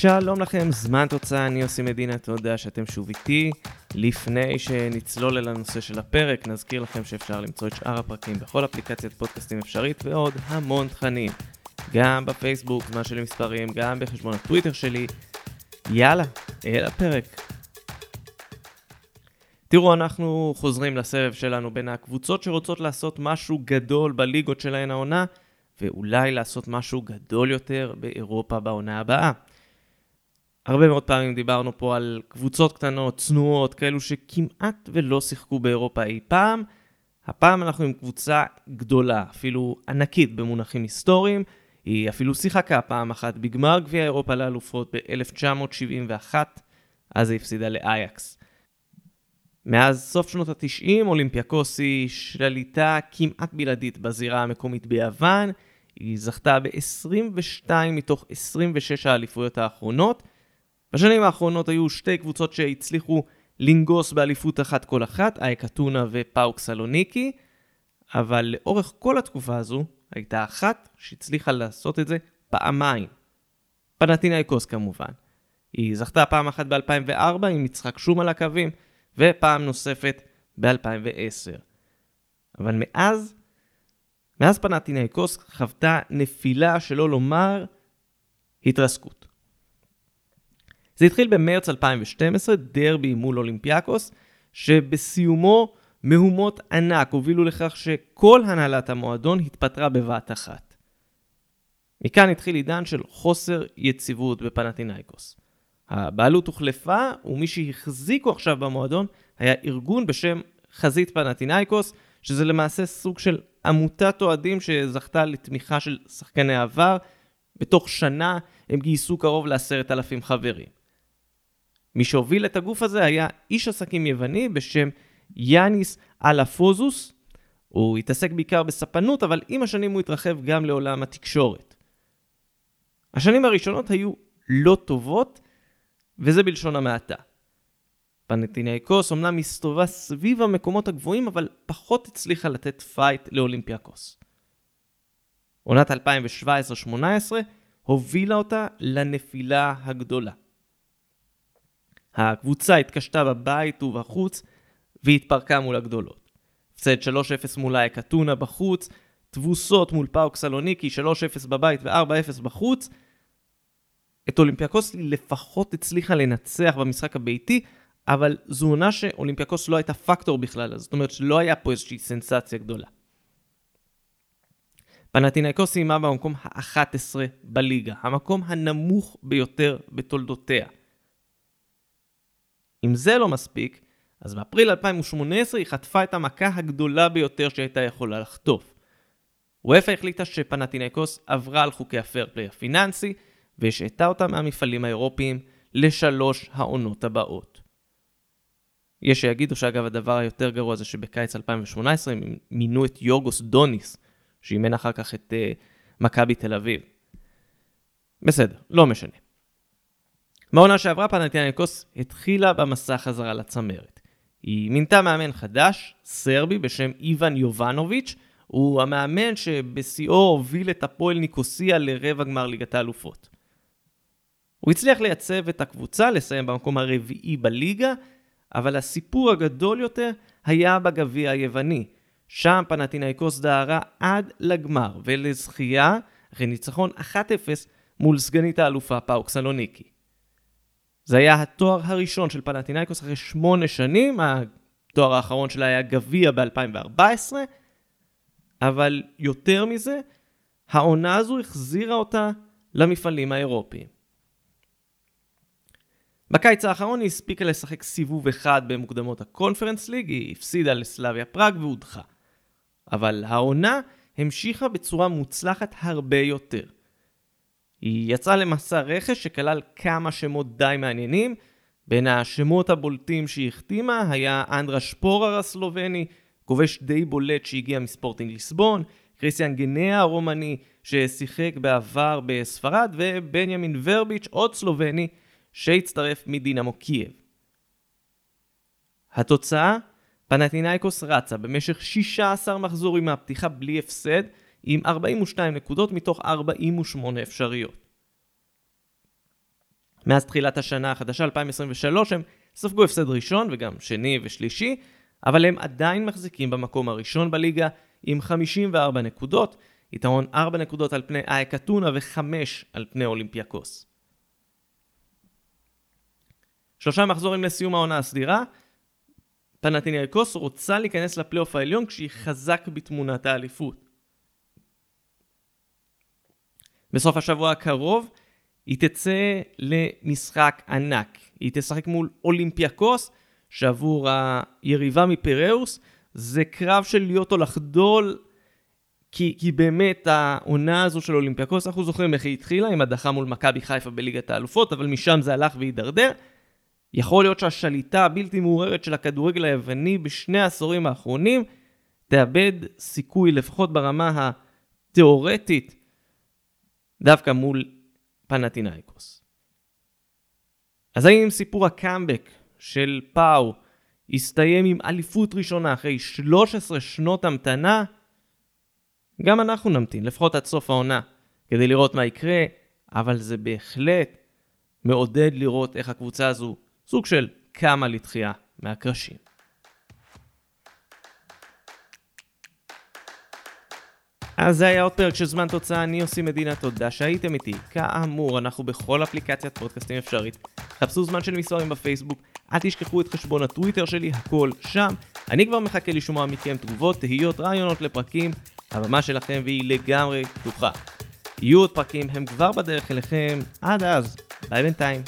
שלום לכם, זמן תוצאה, אני יוסי מדינה, תודה שאתם שוב איתי. לפני שנצלול אל הנושא של הפרק, נזכיר לכם שאפשר למצוא את שאר הפרקים בכל אפליקציית פודקאסטים אפשרית ועוד המון תכנים. גם בפייסבוק, זמן שלי מספרים, גם בחשבון הטוויטר שלי. יאללה, אל הפרק. תראו, אנחנו חוזרים לסבב שלנו בין הקבוצות שרוצות לעשות משהו גדול בליגות שלהן העונה, ואולי לעשות משהו גדול יותר באירופה בעונה הבאה. הרבה מאוד פעמים דיברנו פה על קבוצות קטנות, צנועות, כאלו שכמעט ולא שיחקו באירופה אי פעם. הפעם אנחנו עם קבוצה גדולה, אפילו ענקית במונחים היסטוריים. היא אפילו שיחקה פעם אחת בגמר גביע אירופה לאלופות ב-1971, אז היא הפסידה לאייקס. מאז סוף שנות ה-90, אולימפיאקוס היא שליטה כמעט בלעדית בזירה המקומית ביוון. היא זכתה ב-22 מתוך 26 האליפויות האחרונות. בשנים האחרונות היו שתי קבוצות שהצליחו לנגוס באליפות אחת כל אחת, אייק אתונה ופאוק סלוניקי, אבל לאורך כל התקופה הזו הייתה אחת שהצליחה לעשות את זה פעמיים. פנטינאיקוס כמובן. היא זכתה פעם אחת ב-2004 עם יצחק שום על הקווים, ופעם נוספת ב-2010. אבל מאז, מאז פנטינאיקוס חוותה נפילה, שלא לומר התרסקות. זה התחיל במרץ 2012, דרבי מול אולימפיאקוס, שבסיומו מהומות ענק הובילו לכך שכל הנהלת המועדון התפטרה בבת אחת. מכאן התחיל עידן של חוסר יציבות בפנטינאיקוס. הבעלות הוחלפה, ומי שהחזיקו עכשיו במועדון היה ארגון בשם חזית פנטינאיקוס, שזה למעשה סוג של עמותת אוהדים שזכתה לתמיכה של שחקני עבר. בתוך שנה הם גייסו קרוב לעשרת אלפים חברים. מי שהוביל את הגוף הזה היה איש עסקים יווני בשם יאניס אלפוזוס. הוא התעסק בעיקר בספנות, אבל עם השנים הוא התרחב גם לעולם התקשורת. השנים הראשונות היו לא טובות, וזה בלשון המעטה. פנטינאיקוס אמנם הסתובבה סביב המקומות הגבוהים, אבל פחות הצליחה לתת fight לאולימפיאקוס. עונת 2017-2018 הובילה אותה לנפילה הגדולה. הקבוצה התקשתה בבית ובחוץ והתפרקה מול הגדולות. הפסד 3-0 מול אייק אתונה בחוץ, תבוסות מול פאוק סלוניקי 3-0 בבית ו-4-0 בחוץ. את אולימפיאקוס לפחות הצליחה לנצח במשחק הביתי, אבל זו עונה שאולימפיאקוס לא הייתה פקטור בכלל, זאת אומרת שלא היה פה איזושהי סנסציה גדולה. פנטינאיקוס סיימה במקום ה-11 בליגה, המקום הנמוך ביותר בתולדותיה. אם זה לא מספיק, אז באפריל 2018 היא חטפה את המכה הגדולה ביותר שהייתה יכולה לחטוף. וופא החליטה שפנטינקוס עברה על חוקי הפייר פליי הפיננסי, והשעתה אותה מהמפעלים האירופיים לשלוש העונות הבאות. יש שיגידו שאגב הדבר היותר גרוע זה שבקיץ 2018 הם מינו את יורגוס דוניס, שאימן אחר כך את uh, מכבי תל אביב. בסדר, לא משנה. בעונה שעברה פנטיאניקוס התחילה במסע חזרה לצמרת. היא מינתה מאמן חדש, סרבי בשם איוון יובנוביץ', הוא המאמן שבשיאו הוביל את הפועל ניקוסיה לרבע גמר ליגת האלופות. הוא הצליח לייצב את הקבוצה, לסיים במקום הרביעי בליגה, אבל הסיפור הגדול יותר היה בגביע היווני. שם פנטינאיקוס דהרה עד לגמר ולזכייה אחרי ניצחון 1-0 מול סגנית האלופה פאוק סלוניקי. זה היה התואר הראשון של פנטינאיקוס אחרי שמונה שנים, התואר האחרון שלה היה גביע ב-2014, אבל יותר מזה, העונה הזו החזירה אותה למפעלים האירופיים. בקיץ האחרון היא הספיקה לשחק סיבוב אחד במוקדמות הקונפרנס ליג, היא הפסידה לסלאביה פראג והודחה. אבל העונה המשיכה בצורה מוצלחת הרבה יותר. היא יצאה למסע רכש שכלל כמה שמות די מעניינים. בין השמות הבולטים שהיא החתימה היה אנדרה שפורר הסלובני, כובש די בולט שהגיע מספורטינג ליסבון, קריסטיאן גנאה הרומני ששיחק בעבר בספרד, ובנימין ורביץ' עוד סלובני שהצטרף מדינמו קייב. התוצאה? פנטינאיקוס רצה במשך 16 מחזורים מהפתיחה בלי הפסד, עם 42 נקודות מתוך 48 אפשריות. מאז תחילת השנה החדשה 2023 הם ספגו הפסד ראשון וגם שני ושלישי, אבל הם עדיין מחזיקים במקום הראשון בליגה עם 54 נקודות, יתרון 4 נקודות על פני אייק אתונה ו-5 על פני אולימפיאקוס. שלושה מחזורים לסיום העונה הסדירה, פנטינאיקוס רוצה להיכנס לפלייאוף העליון כשהיא חזק בתמונת האליפות. בסוף השבוע הקרוב היא תצא למשחק ענק. היא תשחק מול אולימפיאקוס, שעבור היריבה מפיראוס זה קרב של להיות או לחדול, כי, כי באמת העונה הזו של אולימפיאקוס, אנחנו זוכרים איך היא התחילה עם הדחה מול מכבי חיפה בליגת האלופות, אבל משם זה הלך והידרדר. יכול להיות שהשליטה הבלתי מעוררת של הכדורגל היווני בשני העשורים האחרונים תאבד סיכוי, לפחות ברמה התיאורטית, דווקא מול פנטינאיקוס. אז האם סיפור הקאמבק של פאו יסתיים עם אליפות ראשונה אחרי 13 שנות המתנה? גם אנחנו נמתין, לפחות עד סוף העונה, כדי לראות מה יקרה, אבל זה בהחלט מעודד לראות איך הקבוצה הזו סוג של קמה לתחייה מהקרשים. אז זה היה עוד פרק של זמן תוצאה, אני עושה מדינה תודה שהייתם איתי. כאמור, אנחנו בכל אפליקציית פודקאסטים אפשרית. חפשו זמן של מספרים בפייסבוק, אל תשכחו את חשבון הטוויטר שלי, הכל שם. אני כבר מחכה לשמוע מכם תגובות, תהיות, רעיונות לפרקים, הבמה שלכם והיא לגמרי פתוחה. יהיו עוד פרקים, הם כבר בדרך אליכם, עד אז, ביי בינתיים.